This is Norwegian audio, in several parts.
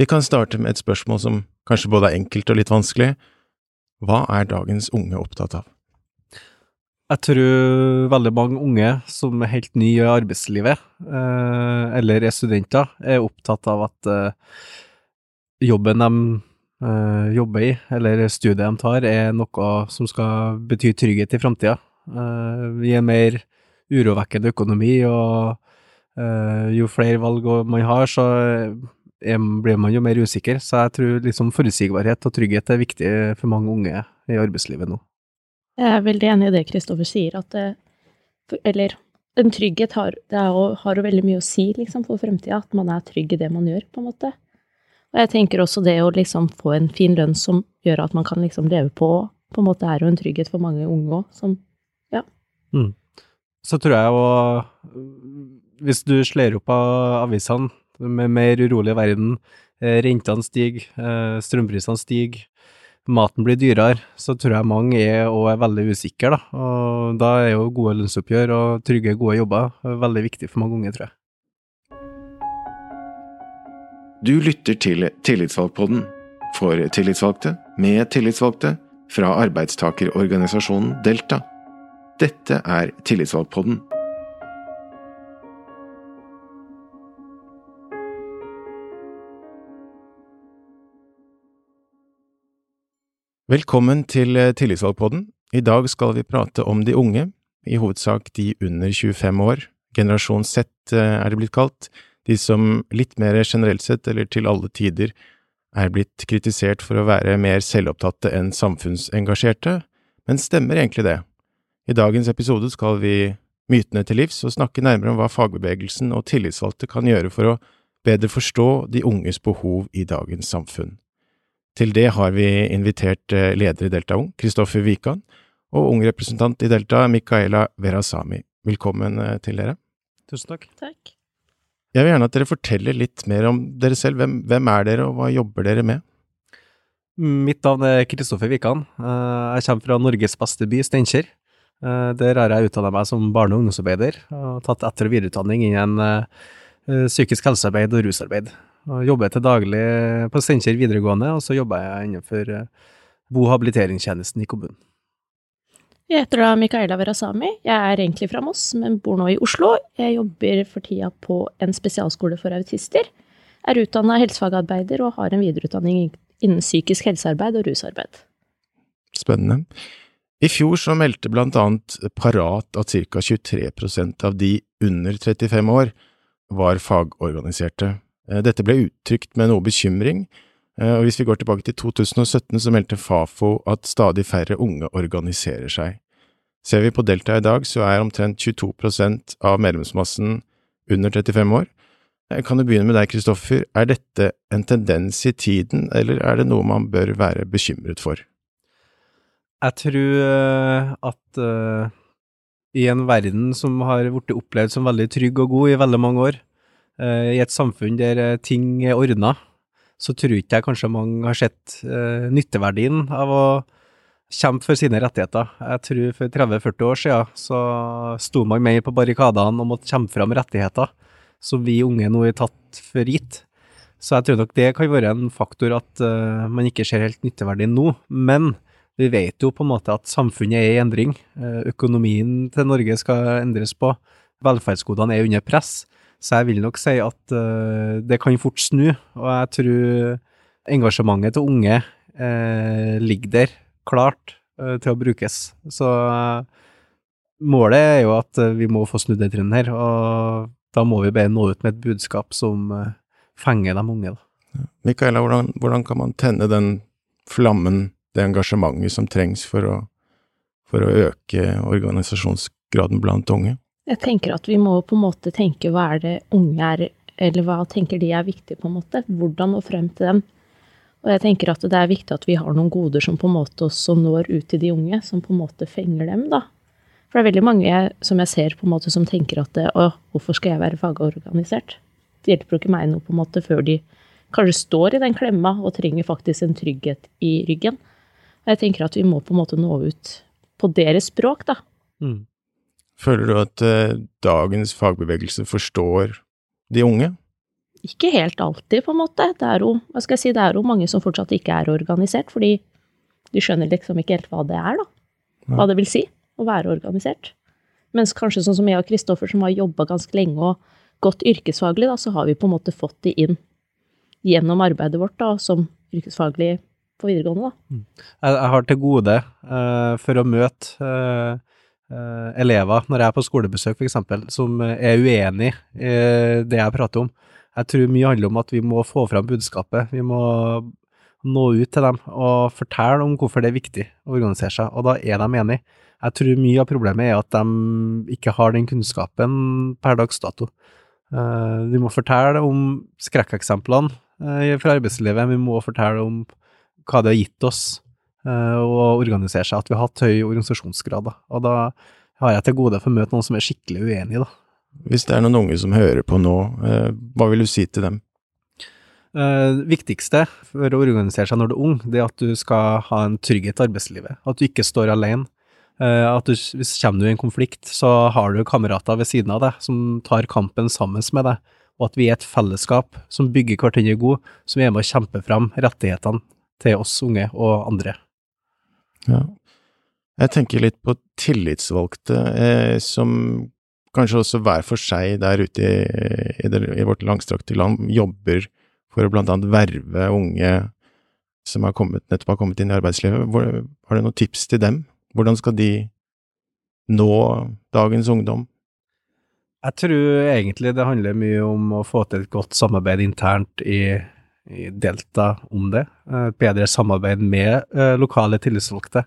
Vi kan starte med et spørsmål som kanskje både er enkelt og litt vanskelig. Hva er dagens unge opptatt av? Jeg tror veldig mange unge som er helt nye i arbeidslivet, eh, eller er studenter, er opptatt av at eh, jobben de eh, jobber i, eller studiet de tar, er noe som skal bety trygghet i framtida. Vi er mer urovekkende økonomi, og jo flere valg man har, så blir man jo mer usikker. Så jeg tror liksom forutsigbarhet og trygghet er viktig for mange unge i arbeidslivet nå. Jeg er veldig enig i det Kristoffer sier, at det, Eller en trygghet har, jo, har jo veldig mye å si liksom, for fremtida, at man er trygg i det man gjør, på en måte. Og jeg tenker også det å liksom få en fin lønn som gjør at man kan liksom leve på, på en måte er jo en trygghet for mange unge òg, som ja. Mm. Så tror jeg jo Hvis du slår opp av avisene med mer urolig verden, eh, rentene stiger, eh, strømprisene stiger, maten blir dyrere, så tror jeg mange er er veldig usikre, da. Og da er jo gode lønnsoppgjør og trygge, gode jobber veldig viktig for mange unge, tror jeg. Du lytter til Tillitsvalgpodden for tillitsvalgte, med tillitsvalgte, fra arbeidstakerorganisasjonen Delta. Dette er Tillitsvalgpodden. Velkommen til eh, Tillitsvalgpodden. I dag skal vi prate om de unge, i hovedsak de under 25 år. Generasjon Z eh, er det blitt kalt, de som litt mer generelt sett, eller til alle tider, er blitt kritisert for å være mer selvopptatte enn samfunnsengasjerte, men stemmer egentlig det? I dagens episode skal vi mytene til livs og snakke nærmere om hva fagbevegelsen og tillitsvalgte kan gjøre for å bedre forstå de unges behov i dagens samfunn. Til det har vi invitert eh, leder i Delta Ung, Kristoffer Wikan, og ung representant i Delta, Mikaela Verasami. Velkommen eh, til dere. Tusen takk. Takk. Jeg vil gjerne at dere forteller litt mer om dere selv. Hvem, hvem er dere, og hva jobber dere med? Mitt navn er Kristoffer Wikan. Eh, jeg kommer fra Norges beste by, Steinkjer. Der har jeg utdannet meg som barne- og ungdomsarbeider, og tatt etter- og videreutdanning innen psykisk helsearbeid og rusarbeid. Og jobber til daglig på Steinkjer videregående, og så jobber jeg innenfor eh, bo- og habiliteringstjenesten i kommunen. Jeg heter da Mikaela Verasami. Jeg er egentlig fra Moss, men bor nå i Oslo. Jeg jobber for tida på en spesialskole for autister. Er utdanna helsefagarbeider og har en videreutdanning innen psykisk helsearbeid og rusarbeid. Spennende. I fjor så meldte blant annet Parat at ca. 23% av de under 35 år var fagorganiserte. Eh, dette ble uttrykt med noe bekymring, eh, og hvis vi går tilbake til 2017, så meldte Fafo at stadig færre unge organiserer seg. Ser vi på Delta i dag, så er omtrent 22% av medlemsmassen under 35 år. Eh, kan du begynne med deg, Kristoffer. Er dette en tendens i tiden, eller er det noe man bør være bekymret for? Jeg tror at uh, i en verden som har blitt opplevd som veldig trygg og god i veldig mange år, I et samfunn der eh, ting er ordna, så tror ikke jeg kanskje mange har sett uh, nytteverdien av å kjempe for sine rettigheter. Jeg tror for 30-40 år siden så sto man mer på barrikadene og måtte kjempe fram rettigheter som vi unge nå har tatt for gitt. Så jeg tror nok det kan være en faktor at uh, man ikke ser helt nytteverdien nå. Men vi vet jo på en måte at samfunnet er i endring. Økonomien til Norge skal endres på. Velferdsgodene er under press. Så jeg vil nok si at uh, det kan fort snu, og jeg tror engasjementet til unge uh, ligger der, klart uh, til å brukes. Så målet er jo at vi må få snudd den trenden her, og da må vi bare nå ut med et budskap som fenger de unge. Da. Mikaela, hvordan, hvordan, kan man tenne den flammen, det engasjementet som trengs for å, for å øke organisasjonsgraden blant unge? Jeg tenker at vi må på en måte tenke hva er det unge er, eller hva tenker de er viktig, på en måte. Hvordan nå frem til dem. Og jeg tenker at det er viktig at vi har noen goder som på en måte også når ut til de unge, som på en måte fenger dem, da. For det er veldig mange som jeg ser på en måte som tenker at å, hvorfor skal jeg være fagorganisert? Det hjelper jo ikke meg noe på en måte før de kanskje står i den klemma og trenger faktisk en trygghet i ryggen. Og jeg tenker at vi må på en måte nå ut på deres språk, da. Mm. Føler du at eh, dagens fagbevegelse forstår de unge? ikke helt alltid, på en måte. Det er jo, hva skal jeg si, det er jo mange som fortsatt ikke er organisert, fordi de skjønner liksom ikke helt hva det er, da. Hva det vil si å være organisert. Mens kanskje sånn som jeg og Kristoffer, som har jobba ganske lenge og gått yrkesfaglig, da, så har vi på en måte fått de inn gjennom arbeidet vårt da, som yrkesfaglig på videregående. da. Jeg, jeg har til gode uh, for å møte eh, elever når jeg er på skolebesøk, f.eks., som er uenig i det jeg prater om. Jeg tror mye handler om at vi må få fram budskapet. Vi må nå ut til dem og fortelle om hvorfor det er viktig å organisere seg, og da er de enige. Jeg tror mye av problemet er at de ikke har den kunnskapen per dags dato. Eh, Vi må fortelle om skrekkeksemplene eh, fra arbeidslivet, vi må fortelle om hva det har gitt oss eh, å organisere seg, at vi har hatt høy organisasjonsgrad. Da. Og da har jeg til gode for å møte noen som er skikkelig uenig, da. Hvis det er noen unge som hører på nå, eh, hva vil du si til dem? Det viktigste for å organisere seg når du er ung, det er at du skal ha en trygghet i arbeidslivet. At du ikke står alene. Eh, at du, hvis kommer du i en konflikt, så har du kamerater ved siden av deg som tar kampen sammen med deg. Og at vi er et fellesskap som bygger hverandre god, som er med å kjempe fram rettighetene til oss unge og andre. Ja. Jeg tenker litt på tillitsvalgte, eh, som kanskje også hver for seg der ute i, i, det, i vårt langstrakte land jobber for å blant annet verve unge som har kommet, nettopp har kommet inn i arbeidslivet. Hvor, har du noen tips til dem? Hvordan skal de nå dagens ungdom? Jeg tror egentlig det handler mye om å få til et godt samarbeid internt i, i Delta om det. Eh, Et bedre samarbeid med eh, lokale tillitsvalgte,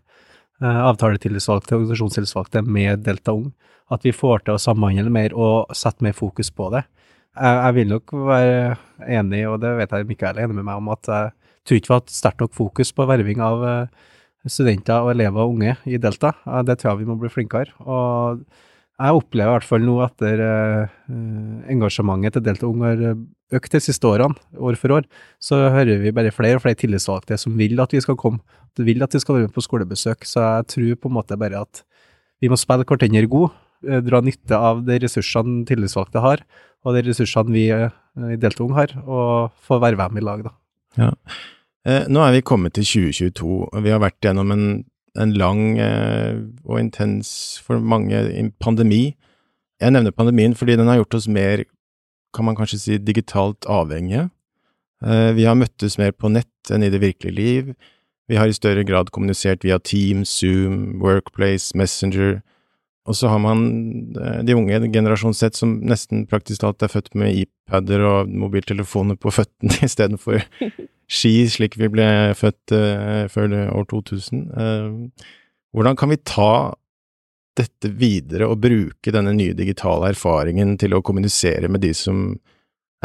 eh, avtaletillitsvalgte, organisasjonstillitsvalgte med Delta Ung. At vi får til å samhandle mer og sette mer fokus på det. Jeg, vil nok være enig, og det vet jeg Mikael er enig med meg om, at jeg tror ikke vi har hatt sterkt nok fokus på verving av studenter og elever og unge i Delta. Det tror jeg vi må bli flinkere. Og jeg opplever i hvert fall nå etter engasjementet til Delta Ung har økt de siste årene, år for år, så hører vi bare flere og flere tillitsvalgte som vil at vi skal komme, som vil at vi skal være med på skolebesøk. Så jeg tror på en måte bare at vi må spille hverandre god, eh, dra nytte av de ressursene tillitsvalgte har, og de ressursene vi eh, i Delta Ung har, og få være med i lag, da. Ja. Eh, nå er vi kommet til 2022, og vi har vært gjennom en, en lang og intens, for mange, pandemi. Jeg nevner pandemien fordi den har gjort oss mer, kan man kanskje si, digitalt avhengige. Eh, vi har møttes mer på nett enn i det virkelige liv. Vi har i større grad kommunisert via Team, Zoom, Workplace, Messenger. Og så har man eh, de unge, generasjon sett som nesten praktisk talt er født med iPader og mobiltelefoner på føttene istedenfor ski, slik vi ble født eh, før år 2000. Eh, hvordan kan vi ta dette videre og bruke denne nye digitale erfaringen til å kommunisere med de som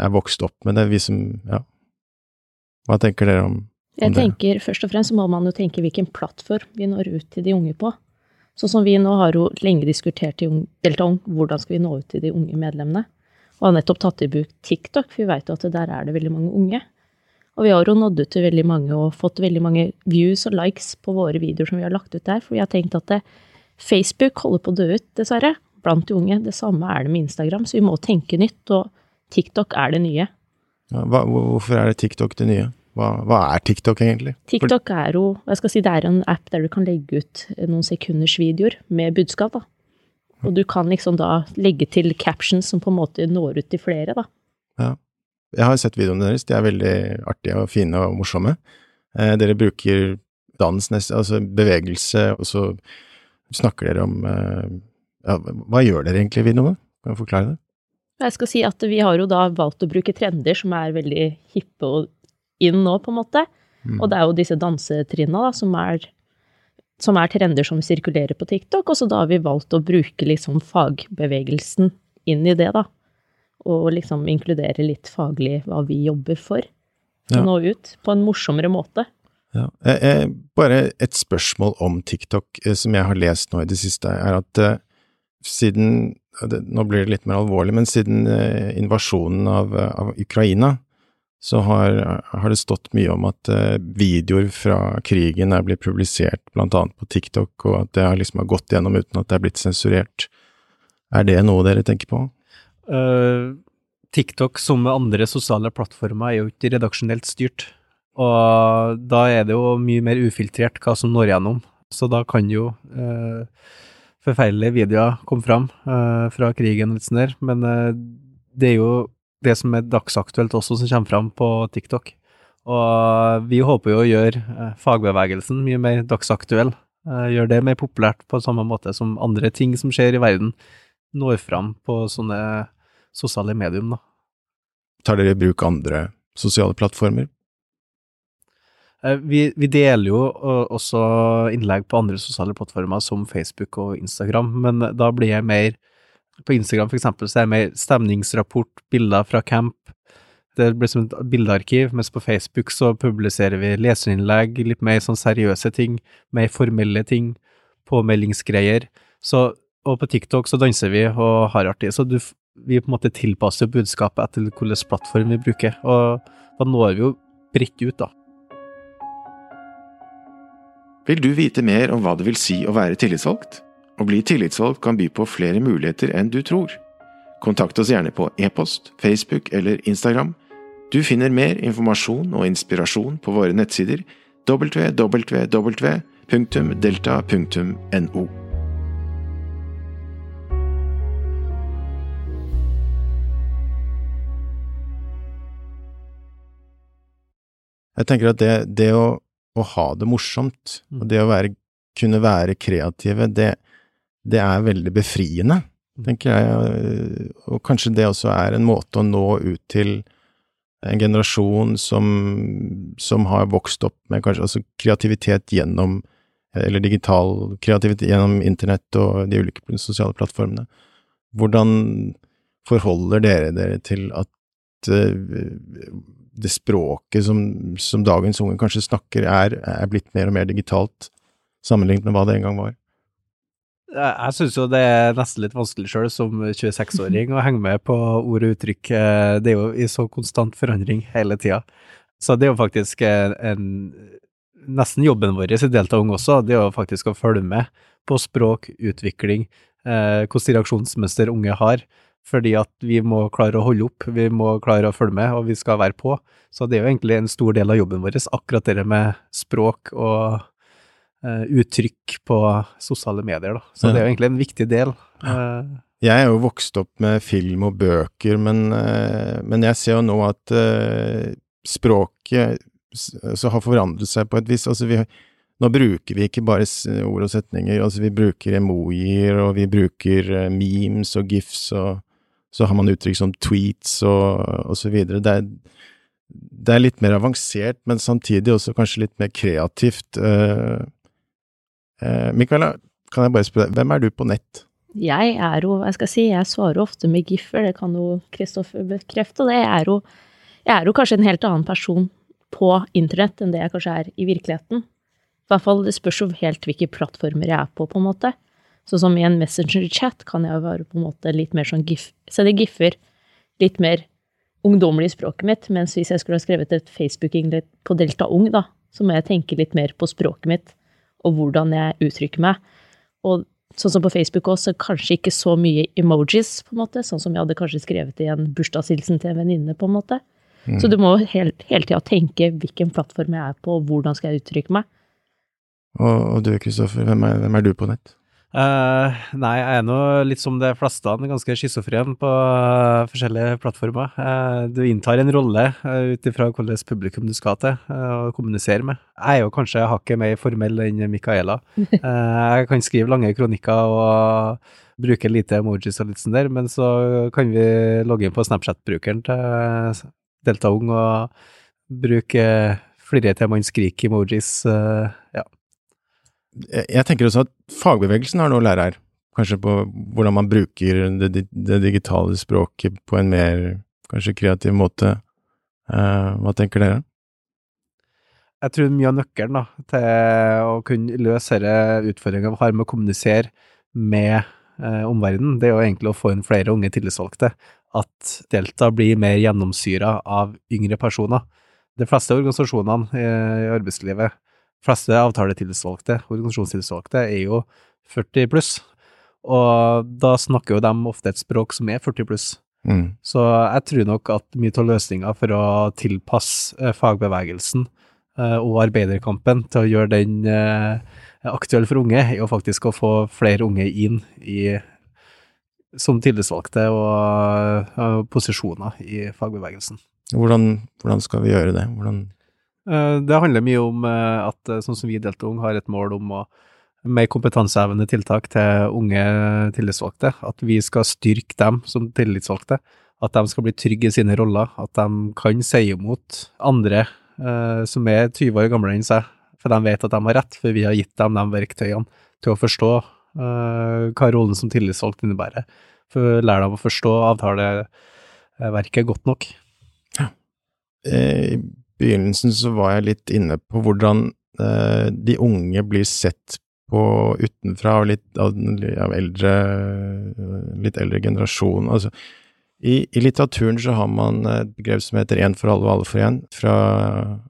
er vokst opp med det, vi som, ja. Hva tenker dere om, om Jeg det? tenker først og fremst så må man jo tenke hvilken plattform vi når ut til de unge på. Sånn som vi nå har jo lenge diskutert i Delta Ung, hvordan skal vi nå ut til de unge medlemmene? Og har nettopp tatt i bruk TikTok, for vi vet jo at der er det veldig mange unge. Og vi har jo nådd ut til veldig mange og fått veldig mange views og likes på våre videoer som vi har lagt ut der, for vi har tenkt at det, Facebook holder på å dø ut, dessverre, blant de unge. Det samme er det med Instagram, så vi må tenke nytt, og TikTok er det nye. Ja, hva, hvorfor er det TikTok det nye? Hva, hva er TikTok egentlig? TikTok er jo jeg skal si, det er en app der du kan legge ut noen sekunders videoer med budskap. da. Og du kan liksom da legge til captions som på en måte når ut til flere. da. Ja. Jeg har sett videoene deres, de er veldig artige og fine og morsomme. Eh, dere bruker dans, altså bevegelse, og så snakker dere om eh, ja, Hva gjør dere egentlig videoene? Kan du forklare det? Jeg skal si at vi har jo da valgt å bruke trender som er veldig hippe og inn nå, på en måte. Mm. Og det er jo disse dansetrinna da, som er, som er trender som sirkulerer på TikTok, og så da har vi valgt å bruke liksom fagbevegelsen inn i det, da. Og liksom inkludere litt faglig hva vi jobber for. Ja. Nå ut på en morsommere måte. Ja. Eh, eh, bare et spørsmål om TikTok eh, som jeg har lest nå i det siste, er at eh, siden det, Nå blir det litt mer alvorlig, men siden eh, invasjonen av, eh, av Ukraina, så har, har det stått mye om at videoer fra krigen er blitt publisert blant annet på TikTok, og at det har liksom har gått gjennom uten at det er blitt sensurert. Er det noe dere tenker på? Uh, TikTok, som andre sosiale plattformer, er jo ikke redaksjonelt styrt. Og da er det jo mye mer ufiltrert hva som når gjennom. Så da kan jo eh, forferdelige videoer komme fram eh, fra krigen og litt sånn der. Men eh, det er jo det som er dagsaktuelt også, som kommer fram på TikTok. Og vi håper jo å gjøre eh, fagbevegelsen mye mer dagsaktuell. Eh, gjøre det mer populært på samme måte som andre ting som skjer i verden, når fram på sånne sosiale medium, da. Tar dere i bruk andre sosiale plattformer? Eh, vi, vi, deler jo også innlegg på andre sosiale plattformer som Facebook og Instagram, men da blir jeg mer På Instagram for eksempel så er jeg mer stemningsrapport, bilder fra camp. Det blir som et bildearkiv, mens på Facebook så publiserer vi leserinnlegg, litt mer sånn seriøse ting, mer formelle ting, påmeldingsgreier. Så, og på TikTok så danser vi og har artig. Så du, vi på en måte tilpasser budskapet etter hvilken plattform vi bruker, og da når vi jo bredt ut, da. Vil du vite mer om hva det vil si å være tillitsvalgt? Å bli tillitsvalgt kan by på flere muligheter enn du tror. Kontakt oss gjerne på e-post, Facebook eller Instagram. Du finner mer informasjon og inspirasjon på våre nettsider www.delta.no. Jeg tenker at det, det å å ha det morsomt, og mm. det å være, kunne være kreative, det, det er veldig befriende, mm. tenker jeg, og kanskje det også er en måte å nå ut til en generasjon som, som har vokst opp med kanskje altså kreativitet gjennom, eller digital kreativitet gjennom internett og de ulike sosiale plattformene. Hvordan forholder dere dere til at uh, det språket som, som, dagens unge kanskje snakker, er, er, blitt mer og mer digitalt sammenlignet med hva det en gang var? Jeg syns jo det er nesten litt vanskelig sjøl som 26-åring å henge med på ord og uttrykk. Det er jo i så konstant forandring hele tida. Så det er jo faktisk en, nesten jobben vår i Delta Ung også, det er jo faktisk å følge med på språk, utvikling, hvordan hvilke reaksjonsmønster unge har fordi at vi må klare å holde opp, vi må klare å følge med, og vi skal være på. Så det er jo egentlig en stor del av jobben vår, akkurat det med språk og uh, uttrykk på sosiale medier, da. Så ja. det er jo egentlig en viktig del. Uh, jeg er jo vokst opp med film og bøker, men, uh, men jeg ser jo nå at språket har forandret seg på et vis. Altså vi, nå bruker vi ikke bare ord og setninger, altså vi bruker emojier, og vi bruker memes og gifs og så har man uttrykk som tweets og, og så videre. Det er, det er, litt mer avansert, men samtidig også kanskje litt mer kreativt. Uh, uh, Michaela, kan jeg bare spørre deg, hvem er du på nett? Jeg er jo, jeg skal si, jeg svarer ofte med giffer, det kan jo Kristoffer bekrefte. Det er jo, jeg er jo kanskje en helt annen person på internett enn det jeg kanskje er i virkeligheten. I hvert fall, det spørs jo helt hvilke plattformer jeg er på, på en måte. Så som i en Messenger-chat kan jeg være på en måte litt mer sånn gif, sende giffer, litt mer ungdommelig i språket mitt, mens hvis jeg skulle ha skrevet et Facebook-innlegg på Delta Ung, da, så må jeg tenke litt mer på språket mitt og hvordan jeg uttrykker meg. Og sånn som på Facebook også, kanskje ikke så mye emojis, på en måte, sånn som jeg hadde kanskje skrevet i en bursdagshilsen til en venninne, på en måte. Mm. Så du må hele, hele tida tenke hvilken plattform jeg er på, og hvordan skal jeg uttrykke meg. Og, og du, Kristoffer, hvem, hvem, er du på nett? Uh, nei, jeg er nå litt som de fleste, ganske schizofren på uh, forskjellige plattformer. Uh, du inntar en rolle uh, ut ifra hvilket publikum du skal til og kommunisere med. Jeg er jo kanskje hakket mer formell enn Micaela. jeg kan skrive lange kronikker og bruke lite emojis og litt sånn der, men så kan vi logge inn på Snapchat-brukeren til Delta Ung og bruke flere til man skriker emojis. ja jeg tenker også at fagbevegelsen har noe å lære her. Kanskje på hvordan man bruker det, det digitale språket på en mer kanskje kreativ måte. Uh, hva tenker dere? Jeg tror mye av nøkkelen da, til å kunne løse disse utfordringene vi har med å kommunisere med eh, omverdenen, det er jo egentlig å få inn flere unge tillitsvalgte. At Delta blir mer gjennomsyra av yngre personer. De fleste organisasjonene i, i arbeidslivet fleste avtaletillitsvalgte, organisasjonstillitsvalgte, er jo 40 pluss. Og da snakker jo de ofte et språk som er 40 pluss. Mm. Så jeg tror nok at mye av løsninga for å tilpasse eh, fagbevegelsen eh, og arbeiderkampen til å gjøre den eh, aktuell for unge, er jo faktisk å få flere unge inn i som tillitsvalgte og, og posisjoner i fagbevegelsen. Hvordan, hvordan skal vi gjøre det? Hvordan Det handler mye om eh, at eh, sånn som vi i Delta Ung har et mål om å mer kompetansehevende tiltak til unge tillitsvalgte. At vi skal styrke dem som tillitsvalgte. At de skal bli trygge i sine roller. At de kan si imot andre eh, som er 20 år gamle enn seg. For de vet at de har rett, for vi har gitt dem de verktøyene til å forstå eh, hva rollen som tillitsvalgt innebærer. For lære dem å forstå avtaleverket godt nok. eh, I begynnelsen så var jeg litt inne på hvordan eh, de unge blir sett på utenfra av litt av, av eldre litt eldre generasjon. Altså, i, I litteraturen så har man et begrep som heter Én for alle og alle for én, fra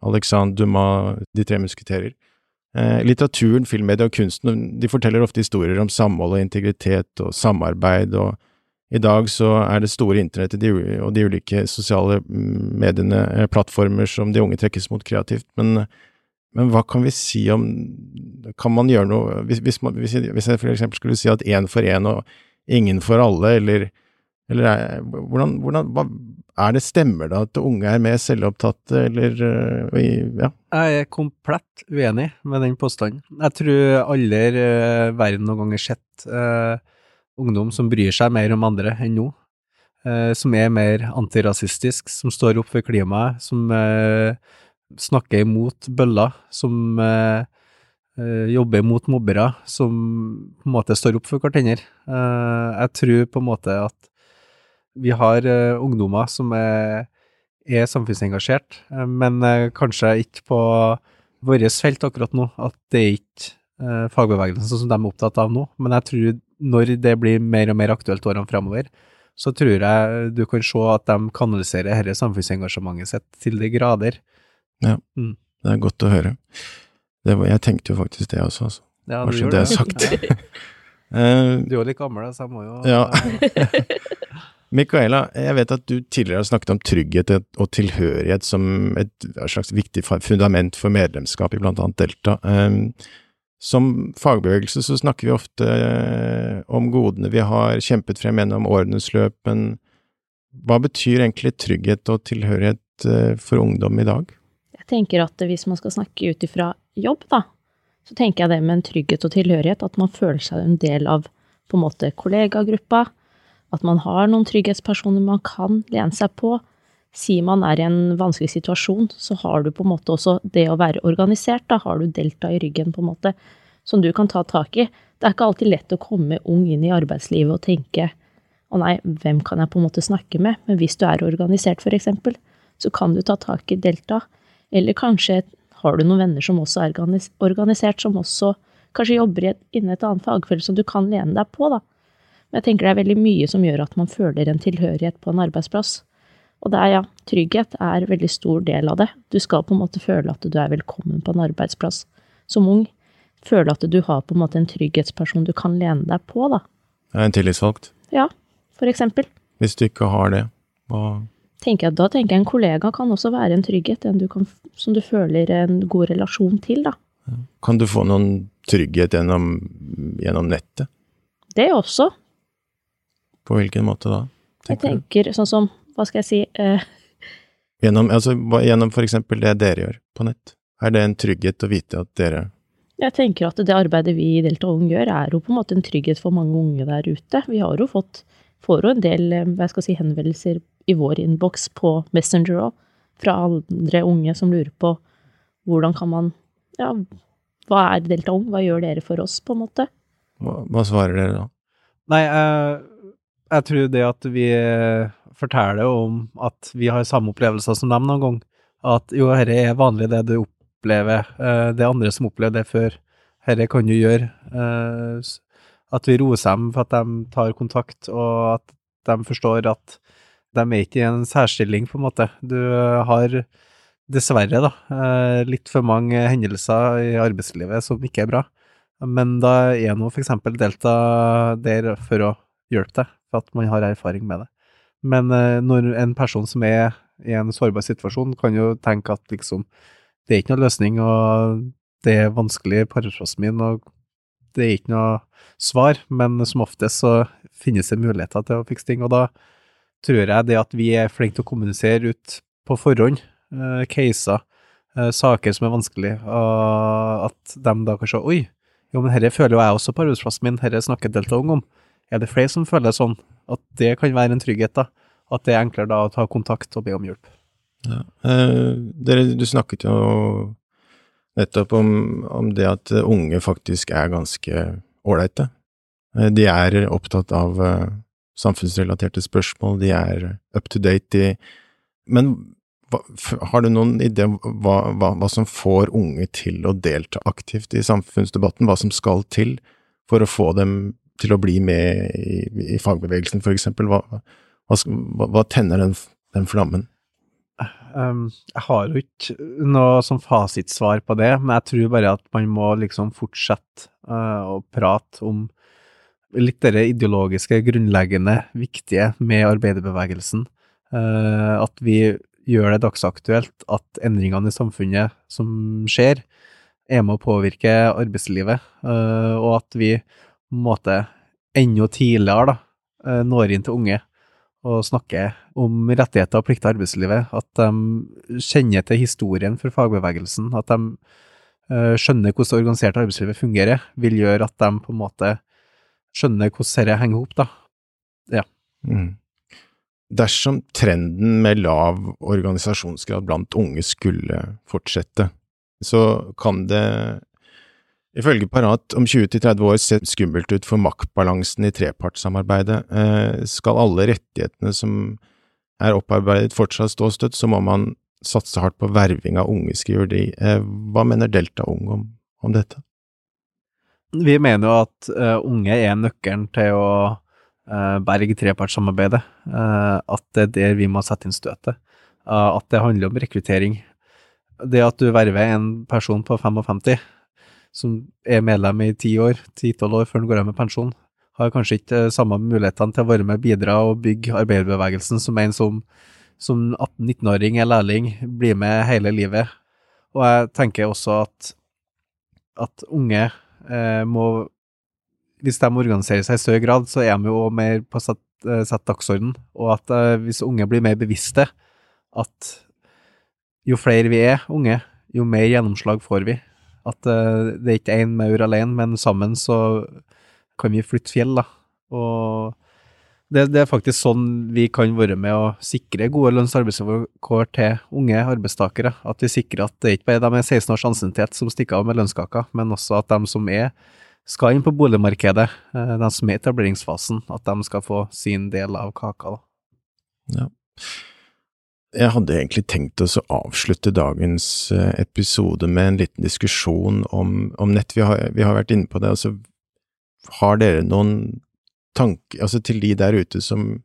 Alexandre Dumas De tre musketerer. Eh, litteraturen, filmmedia og kunsten de forteller ofte historier om samhold og integritet og samarbeid, og i dag så er det store internettet og de ulike sosiale mm, mediene eh, plattformer som de unge trekkes mot kreativt, men, men hva kan vi si om Kan man gjøre noe Hvis, hvis, man, hvis, jeg, for eksempel skulle si at én for én og ingen for alle, eller, eller er, hvordan, hvordan hva, er det Stemmer det at unge er mer selvopptatte, eller øh, Ja. Jeg er komplett uenig med den påstanden. Jeg tror aldri eh, verden noen gang har sett eh, ungdom som bryr seg mer om andre enn nå. Eh, som er mer antirasistisk, som står opp for klimaet, som eh, snakker imot bøller, som eh, jobber mot mobbere, som på en måte står opp for hverandre. Jeg tror på en måte at vi har ungdommer som er er samfunnsengasjert, men kanskje ikke på vårt felt akkurat nå, at det er ikke fagbevegelsen som de er opptatt av nå. Men jeg tror når det blir mer og mer aktuelt årene fremover, så tror jeg du kan se at de kanaliserer dette samfunnsengasjementet sitt til de grader. Ja, Det er godt å høre. Det var, jeg tenkte jo faktisk det også, altså. Ja, Bare så det er sagt. Ja. Eh, Du er jo litt gammel, så jeg må jo Ja. Micaela, jeg vet at du tidligere har snakket om trygghet og tilhørighet som et slags viktig fundament for medlemskap i blant annet Delta. Som fagbevegelse så snakker vi ofte eh, om godene vi har kjempet frem gjennom årenes løp, men hva betyr egentlig trygghet og tilhørighet eh, for ungdom i dag? Jeg tenker at hvis man skal snakke ut ifra jobb, da, så tenker jeg det med en trygghet og tilhørighet, at man føler seg en del av på en måte kollegagruppa, at man har noen trygghetspersoner man kan lene seg på. Sier man er i en vanskelig situasjon, så har du på en måte også det å være organisert, da har du delta i ryggen, på en måte, som du kan ta tak i. Det er ikke alltid lett å komme ung inn i arbeidslivet og tenke å nei, hvem kan jeg på en måte snakke med? Men hvis du er organisert, eksempel, så kan du ta tak i delta. Eller kanskje har du noen venner som også er organisert, som også kanskje jobber innen et annet fagfelt som du kan lene deg på, da. Men jeg tenker det er veldig mye som gjør at man føler en tilhørighet på en arbeidsplass. Og det er, ja, trygghet er en veldig stor del av det. Du skal på en måte føle at du er velkommen på en arbeidsplass som ung. Føle at du har på en måte en trygghetsperson du kan lene deg på, da. En tillitsvalgt? Ja, for eksempel. Hvis du ikke har det, hva Tenker jeg, da tenker jeg en kollega kan også være en trygghet, en du kan, som du føler en god relasjon til, da. Kan du få noen trygghet gjennom, gjennom nettet? Det også. På hvilken måte da? Jeg tenker du? tenker sånn som, hva skal jeg si, uh, Gjennom, altså, gjennom for eksempel det dere gjør på nett. Er det en trygghet å vite at dere jeg tenker at det arbeidet vi i Delta Ung gjør, er jo på en måte en trygghet for mange unge der ute. Vi har jo fått, får jo en del hva skal jeg si, henvendelser i vår innboks på Messenger òg, fra andre unge som lurer på hvordan kan man Ja, hva er Delta Ung, hva gjør dere for oss, på en måte? Hva, hva svarer dere da? Nei, jeg, jeg tror det at vi eh, forteller om at vi har samme opplevelser som dem noen gang, at jo, dette er vanlig det du opplever, eh, det er andre som opplever det før, dette kan du gjøre, eh, at vi roser dem for at de tar kontakt, og at de forstår at de er ikke i en særstilling, på en måte. Du har dessverre da, eh, litt for mange hendelser i arbeidslivet som ikke er bra. Men da er nå eksempel Delta der for å hjelpe deg, for at man har erfaring med det. Men eh, når en person som er i en sårbar situasjon, kan jo tenke at liksom, det er ikke noe løsning, og det er vanskelig parafrasmin, og det er ikke noe svar, men som oftest så finnes det muligheter til å fikse ting, og da tror jeg det at vi er flinke til å kommunisere ut på forhånd, eh, caser, eh, saker som er vanskelig, og at de da kan se oi, jo, men herre føler jo jeg også på arbeidsplassen min, herre snakker Delta Ung om. Er det flere som føler sånn? At det kan være en trygghet, da? At det er enklere da å ta kontakt og be om hjelp? Ja. Eh, dere, du snakket jo nettopp om, om, det at unge faktisk er ganske ålreite. Eh, de er opptatt av uh, samfunnsrelaterte spørsmål, de er up to date, de Men hva, har du noen idé om hva, hva, hva, som får unge til å delta aktivt i samfunnsdebatten? Hva som skal til for å få dem til å bli med i, i fagbevegelsen, for eksempel? Hva, hva tenner den, den flammen? Um, jeg har jo ikke noe sånn fasitsvar på det, men jeg tror bare at man må liksom fortsette uh, å prate om litt det ideologiske, grunnleggende, viktige med arbeiderbevegelsen. Uh, at vi gjør det dagsaktuelt at endringene i samfunnet som skjer, er med å påvirke arbeidslivet, uh, og at vi måte enda tidligere da, når inn til unge og snakker om rettigheter og plikter i arbeidslivet, at de kjenner til historien for fagbevegelsen, at de uh, skjønner hvordan det organiserte arbeidslivet fungerer, vil gjøre at de på en måte skjønner hvordan dette henger ihop, da. Ja. Mm. Dersom trenden med lav organisasjonsgrad blant unge skulle fortsette, så kan det Ifølge Parat om 20–30 år ser skummelt ut for maktbalansen i trepartssamarbeidet. Eh, skal alle rettighetene som er opparbeidet fortsatt stå støtt, så må man satse hardt på verving av unge, skriver de. Eh, hva mener Delta Ung om, om, dette? Vi mener jo at uh, unge er nøkkelen til å uh, berge trepartssamarbeidet. Uh, at det er der vi må sette inn støtet. at det handler om rekruttering. Det at du verver en person på 55 som er medlem i ti år, ti-tolv år før han går av med pensjon, har kanskje ikke samme mulighetene til å være med og bidra og bygge arbeiderbevegelsen som en som, som 18-19-åring er lærling, blir med hele livet. Og jeg tenker også at, at unge eh, må Hvis de organiserer seg i større grad, så er de jo mer på sett, eh, sett dagsorden. Og at eh, hvis unge blir mer bevisste, at jo flere vi er unge, jo mer gjennomslag får vi. At uh, det er ikke én maur alene, men sammen så kan vi flytte fjell, da. Og det, det, er faktisk sånn vi kan være med å sikre gode lønns- og arbeidsvilkår til unge arbeidstakere. At vi sikrer at det ikke bare er de med 16 års ansiennitet som stikker av med lønnskaka, men også at de som er skal inn på boligmarkedet, eh, de som er i etableringsfasen, at de skal få sin del av kaka. Da. Ja. Jeg hadde egentlig tenkt å avslutte dagens eh, episode med en liten diskusjon om, om nett. Vi har, vi har, vært inne på det. Altså, har dere noen tanker altså til de der ute som,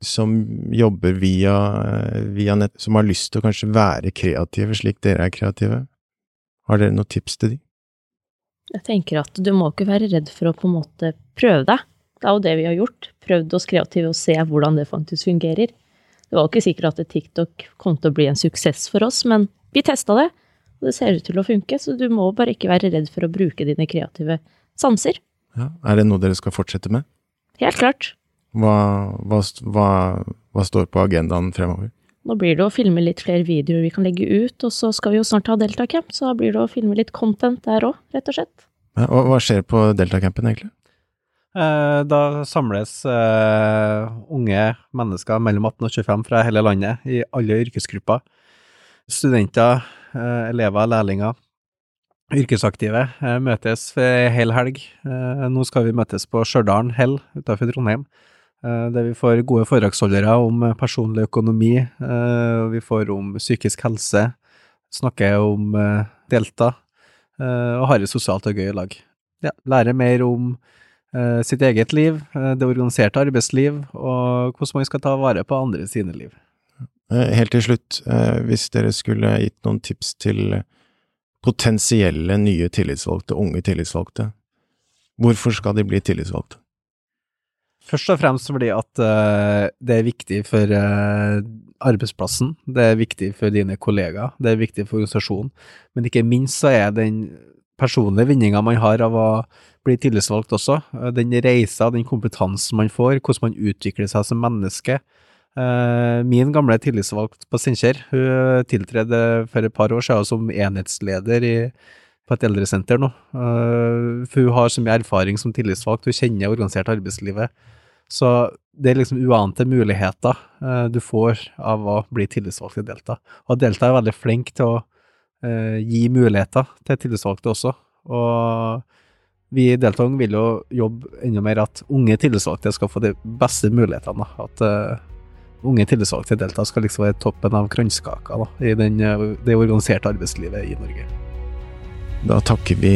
som jobber via, via, nett, som har lyst til å kanskje være kreative slik dere er kreative? Har dere noen tips til de? Jeg tenker at du må ikke være redd for å på en måte prøve deg. Det er jo det vi har gjort. Prøvd oss kreative og se hvordan det faktisk fungerer. Det var ikke sikkert at TikTok kom til å bli en suksess for oss, men vi testa det, og det ser ut til å funke, så du må bare ikke være redd for å bruke dine kreative sanser. Ja, er det noe dere skal fortsette med? Helt klart. Hva, hva, hva, hva står på agendaen fremover? Nå blir det å filme litt flere videoer vi kan legge ut, og så skal vi jo snart ha Deltacamp, så da blir det å filme litt content der òg, rett og slett. Ja, og hva skjer på Deltacampen, egentlig? Eh, da samles uh, unge mennesker mellom 18 og 25 fra hele landet, i alle yrkesgrupper. Studenter, uh, elever, lærlinger, yrkesaktive møtes for hel helg. nå skal vi møtes på Stjørdal hell utenfor Trondheim, der vi får gode foredragsholdere om personlig økonomi. vi får om psykisk helse, snakker om Delta, og har det sosialt og gøy i lag. Ja, lærer mer om Eh, sitt eget liv, eh, det organiserte arbeidsliv, og hvordan man skal ta vare på andre sine liv. Eh, helt til slutt, hvis dere skulle gitt noen tips til potensielle nye tillitsvalgte, unge tillitsvalgte, hvorfor skal de bli tillitsvalgte? Først og fremst fordi at det er viktig for arbeidsplassen, det er viktig for dine kollegaer, det er viktig for organisasjonen, men ikke minst så er den personlige vinninga man har av å bli tillitsvalgt også, uh, den reisa, den kompetansen man får, hvordan man utvikler seg som menneske. min gamle tillitsvalgt på Steinkjer, hun tiltredde for et par år siden som enhetsleder i på et eldresenter nå. Uh, hun har så mye erfaring som tillitsvalgt, hun kjenner organisert arbeidslivet. Så det er liksom uante muligheter du får av å bli tillitsvalgt i Delta. Og Delta er veldig flink til å gi muligheter til tillitsvalgte også. Og vi i Deltong vil jo jobbe enda mer at unge tillitsvalgte skal få de beste mulighetene. At uh, unge tillitsvalgte i Delta skal liksom være toppen av kransekaka i den, det organiserte arbeidslivet i Norge. Da takker vi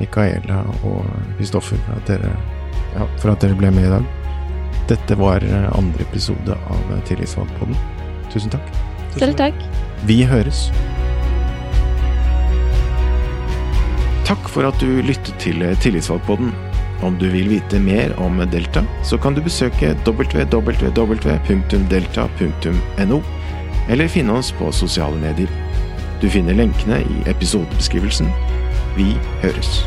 Micaela og Kristoffer for ja, for at dere ble med i dag. Dette var eh, andre episode av Tillitsvalgtpodden. Tusen takk. Selv takk. Vi høres. Takk for at du lyttet til Tillitsvalgpodden. Om du vil vite mer om Delta, så kan du besøke www.delta.no, eller finne oss på sosiale medier. Du finner lenkene i episodebeskrivelsen. Vi høres.